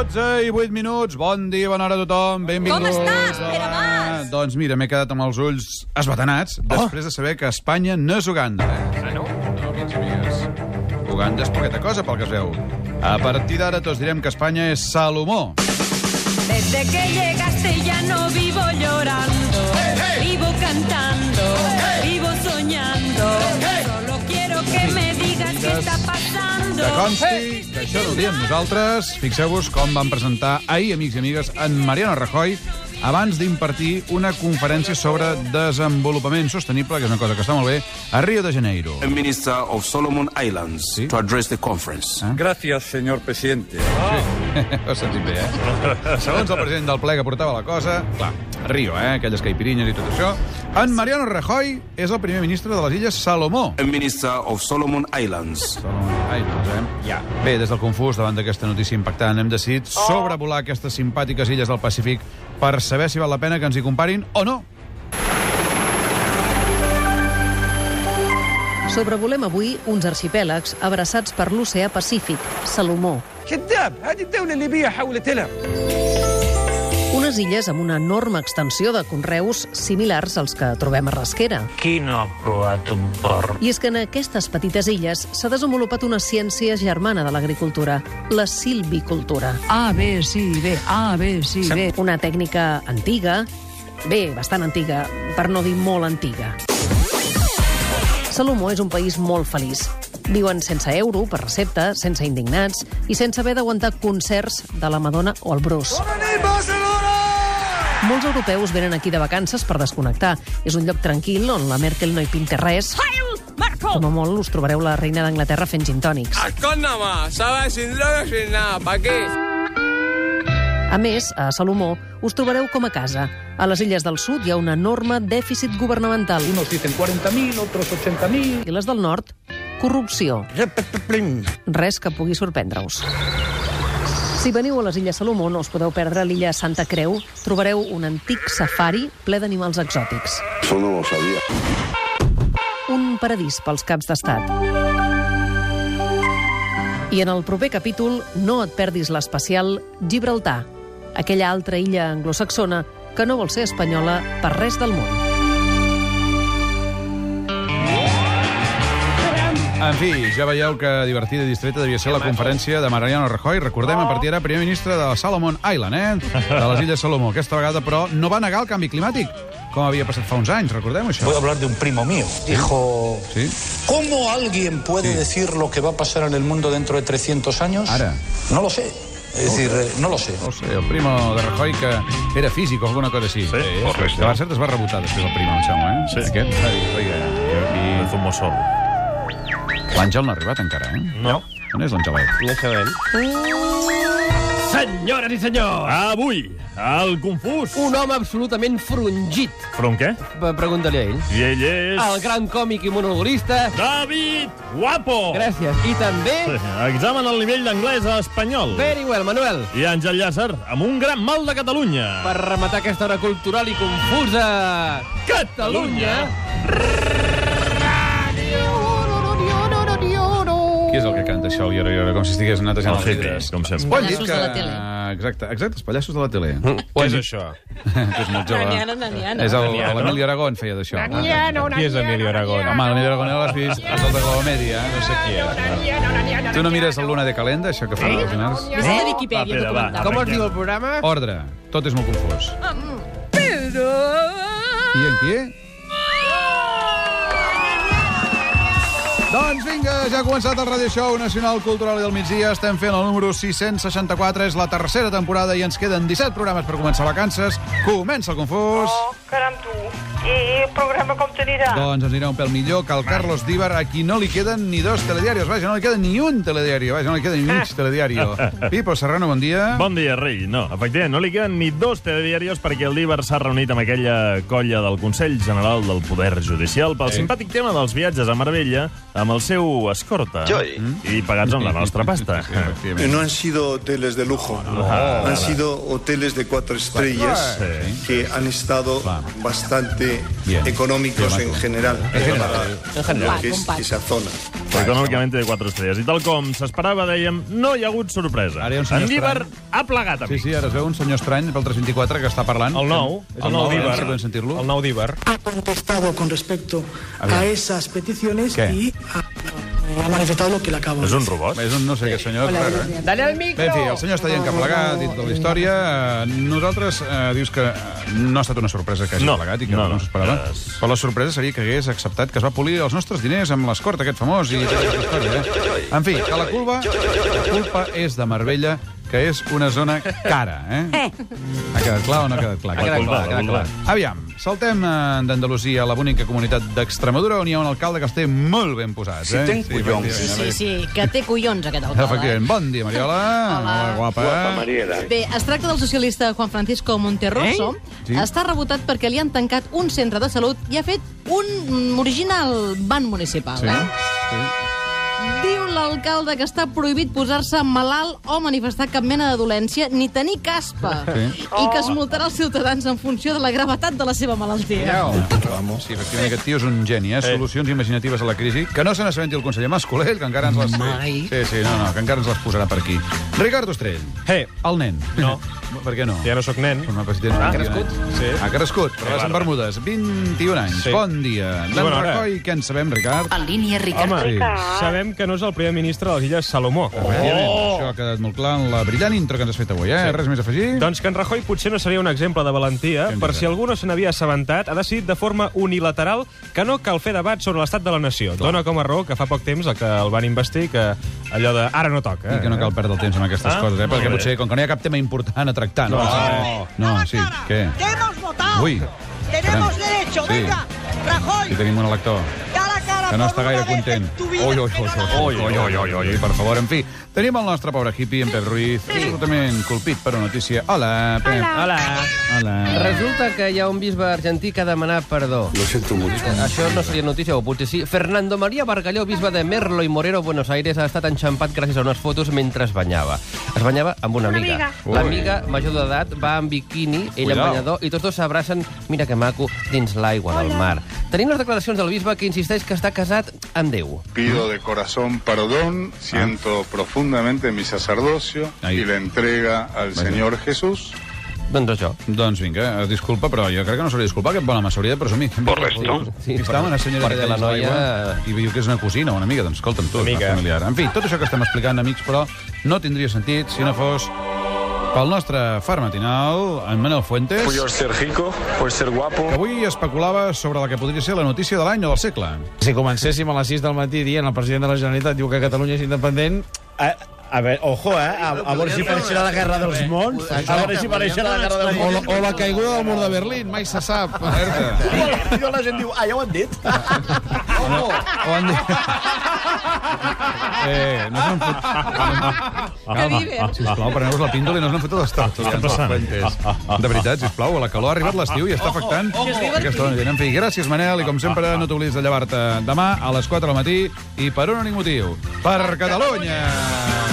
12 i 8 minuts. Bon dia, bona hora a tothom. Benvinguts. Com estàs, Pere. Mas? Doncs mira, m'he quedat amb els ulls esbatanats després de saber que Espanya no és Uganda. Eh? Ah, no? No. Uganda és poqueta cosa, pel que es veu. A partir d'ara tots direm que Espanya és Salomó. Desde que llegaste ya no vivo llorando, vivo cantando, vivo soñando. Solo quiero que me digas qué está pasando. Que consti que això no ho diem nosaltres. Fixeu-vos com van presentar ahir, amics i amigues, en Mariano Rajoy abans d'impartir una conferència sobre desenvolupament sostenible, que és una cosa que està molt bé, a Rio de Janeiro. Minister of Solomon Islands Sí. to address the conference. Gracias, señor presidente. Ho sentit bé, eh? Segons el president del ple que portava la cosa, clar, Rio, eh? Aquelles caipirinyes i tot això. En Mariano Rajoy és el primer ministre de les Illes Salomó. Minister of Solomon Islands. Ai, doncs, eh? Ja. Bé, des del confús, davant d'aquesta notícia impactant, hem decidit sobrevolar aquestes simpàtiques illes del Pacífic per saber si val la pena que ens hi comparin o no. Sobrevolem avui uns arxipèlags abraçats per l'oceà Pacífic, Salomó. Unes illes amb una enorme extensió de conreus similars als que trobem a Rasquera. Qui no ha provat un porc? I és que en aquestes petites illes s'ha desenvolupat una ciència germana de l'agricultura, la silvicultura. A, B, sí, B, A, B, sí, B. Una tècnica antiga, bé, bastant antiga, per no dir molt antiga Salomó és un país molt feliç. Viuen sense euro per recepta, sense indignats i sense haver d'aguantar concerts de la Madonna o el Bruce. Molts europeus venen aquí de vacances per desconnectar. És un lloc tranquil on la Merkel no hi pinta res. Com a molt us trobareu la reina d'Anglaterra fent gintònics. Escóndama, ¿sabes? Sin droga, sin nada. ¿Para qué? A més, a Salomó us trobareu com a casa. A les illes del sud hi ha un enorme dèficit governamental. Unos dicen 40.000, otros 80.000. I les del nord, corrupció. Res que pugui sorprendre-us. Si veniu a les Illes Salomó no us podeu perdre l'illa Santa Creu. Trobareu un antic safari ple d'animals exòtics. Eso no lo sabía. Un paradís pels caps d'estat. I en el proper capítol no et perdis l'especial Gibraltar, aquella altra illa anglosaxona que no vol ser espanyola per res del món. En fi, ja veieu que divertida i distreta devia ser la conferència de Mariano Rajoy. Recordem, a partir d'ara, primer ministre de Salomon Island, eh? De les Illes Salomó. Aquesta vegada, però, no va negar el canvi climàtic, com havia passat fa uns anys, recordem això? Voy a hablar de un primo mío. Dijo, Sí? ¿cómo alguien puede Sí. decir lo que va a pasar en el mundo dentro de 300 años? Ara. No lo sé. Es decir, eh, no lo sé. No sé, el primo de Rajoy, que era físic o alguna cosa així. Sí, correcte. Que per cert es va rebotar després el primo, em sembla, eh? Sí. Aquest va dir, oiga, i, És un mossol. i l'Àngel no ha arribat encara, eh? No. On és l'Àngelet? No sabem. Senyores i senyors, Avui, al Confús. un home absolutament frungit. From què? Pre- Pregunta-li a ell. I ell és... El gran còmic i monologuista. David Guapo! Gràcies. I també... Examen al nivell d'anglès a espanyol. Very well, Manuel. I Àngel Llàcer, amb un gran mal de Catalunya. Per rematar aquesta hora cultural i confusa... Catalunya! Qui és el que canta això, el Iora Iora, com si estigués netejant El Fete, vidres? com sempre. Pot dir Pallassos que... de la tele. Exacte, exacte, els pallassos de la tele. Què és això? que és molt jove. Naniano, naniano. És el- Naniano. l'Emili Aragón feia d'això. Qui és Emilio Aragón? Home, l'Emili Aragón ja l'has vist, és el de Globomedia. No sé qui és. Tu no mires el Luna de Calenda, això que fa els dimarts? És de Wikipedia, Va, Pere, va. documental. Com es diu el programa? Ordre, tot és molt confús. I en qui? Doncs vinga, ja ha començat el Radio Show Nacional Cultural i del migdia. Estem fent el número 664, és la tercera temporada i ens queden 17 programes per començar vacances. Comença el confús. Oh, caram, tu. I el programa com t'anirà? Doncs ens anirà un pèl millor que el Carlos Díbar, a qui no li queden ni dos telediarios. Vaja, no li queda ni un telediario. Vaja, no li queda ni mig telediario. Pipo Serrano, bon dia. Bon dia, rei. No, efectivament, no li queden ni dos telediaris perquè el Díbar s'ha reunit amb aquella colla del Consell General del Poder Judicial pel simpàtic tema dels viatges a Marbella amb el seu escorta i pagats amb la nostra pasta. No han sido hoteles de lujo, Ah, han sido hoteles de cuatro estrellas Sí. que han estado bastante Bien. económicos Bien, en general, En general. En general. que es esa zona. Econòmicament de 4 estrelles. I tal com s'esperava, dèiem, no hi ha hagut sorpresa. Ara hi ha un senyor en Díbar ha plegat, Sí, amics. sí, ara es veu un senyor estrany pel 324 que està parlant. El nou, és el nou eh, d'Iber. si podem sentir-lo. El nou d'Iber. ha contestado con respecto A a esas peticiones ¿Qué? y ha, manifestado lo que le acabo de És un robot. És un, no sé, aquest senyor... és raro, eh? Dale al micro! Bé, en fi, el senyor està dient que ha plegat, dit de la història. Eh, Nosaltres, eh, dius que eh, no ha estat una sorpresa que hagi No, plegat i que no, no, no. s'esperava. És- Però la sorpresa seria que hagués acceptat que es va polir els nostres diners amb l'escort aquest famós i tota aquesta història. Eh? En fi, que la culpa, la culpa és de Marbella, que és una zona cara, eh? Ha quedat clar o no ha quedat clar? Ha quedat clar, ha quedat clar. Aviam, saltem eh, d'Andalusia a la bonica comunitat d'Extremadura, on hi ha un alcalde que els té molt ben posats. Si Eh? ten collons. efectivament, Sí, sí, que té collons aquest alcalde. Efectivament. Bon dia, Mariola. Hola, guapa. Bé, es tracta del socialista Juan Francisco Monterroso. Eh? Sí. Està rebotat perquè li han tancat un centre de salut i ha fet un original ban municipal. Sí. Eh? sí. Diu l'alcalde que està prohibit posar-se malalt o manifestar cap mena de dolència ni tenir caspa. Sí. I que es multarà els ciutadans en funció de la gravetat de la seva malaltia. Vamos. Sí, efectivament, aquest tio és un geni, eh? Solucions imaginatives a la crisi. Que no se n'assabenti el conseller Mascolell, que encara ens les... Mai. Sí, sí, no, no, que encara ens les posarà per aquí. Ricard Ostrell. Hey, El nen. No. Per què no? ja no sóc nen. Si tens Ha 21 crescut? Sí. Ha crescut, però vas en Bermudes. 21 anys. Sí. Bon dia. I D'en bona hora. Rajoy, què en sabem, Ricard? En línia, Ricard. Home, Sí. sabem que no és el primer ministre de les Illes Salomó. Això ha quedat molt clar en la brillant intro que ens has fet avui, eh? Sí. Res més a afegir? Doncs que en Rajoy potser no seria un exemple de valentia, per si algú no se n'havia assabentat, ha decidit de forma unilateral que no cal fer debat sobre l'estat de la nació. Dona com a raó que fa poc temps el que el van investir que allò de ara no toca. I que no cal perdre el temps amb aquestes Ah, coses, eh? Perquè potser, com que no hi ha cap tema important a tractar... No, No. no sí, què? hemos votado. Ui, Tenemos caram. derecho. Sí. Venga, Rajoy, Aquí tenim un elector que no està gaire content. no la ui, ui, ui, ui, ui, ui, per favor. En fi, tenim el nostre pobre hippie, en Pep Ruiz, absolutament colpit per una notícia. Hola, Pep. Hola. Hola. Resulta que hi ha un bisbe argentí que ha demanat perdó. Lo siento mucho. Això no seria notícia, o potser sí. Fernando María Bargalló, bisbe de Merlo i Morero, Buenos Aires, ha estat enxampat gràcies a unes fotos mentre es banyava. Es banyava amb una, amiga. amiga. L'amiga, major d'edat, va en biquini, ell en banyador, i tots dos s'abracen, mira que maco, dins l'aigua del mar. Tenim les declaracions del bisbe que insisteix que està casat amb Déu. Pido de corazón perdón, siento profundamente mi sacerdocio Ahí. y la entrega al Vaya. Señor Jesús. Doncs això. Doncs vinga, eh, disculpa, però jo crec que no s'hauria de disculpar, aquest bon home s'hauria de presumir. Correcto. Sí, està una senyora perquè la noia- I diu que és una cosina o una amiga, doncs escolta'm tu, una Amiga. familiar. En fi, tot això que estem explicant, amics, però no tindria sentit si no fos pel nostre far matinal, en Manel Fuentes, Puedes ser rico, puedes ser guapo. que avui especulava sobre la que podria ser la notícia de l'any o del segle. Si comencéssim a les 6 del matí dient el president de la Generalitat diu que Catalunya és independent... A, veure, ojo, eh? A, a veure si apareixerà la Guerra dels Mons. A veure si apareixerà la Guerra dels O Mons. la, o la caiguda del mur de Berlín, mai se sap. I la gent diu, ah, ja ho han dit. O han dit... Eh, no s'han fot... Calma, sisplau, preneu-vos la píndola i no us n'han fet les tertúlies. passant? De veritat, sisplau, la calor ha arribat l'estiu i està afectant aquesta dona. En fi, gràcies, Manel, i com sempre, no t'oblidis de llevar-te demà a les 4 del matí i per un únic motiu, per Catalunya!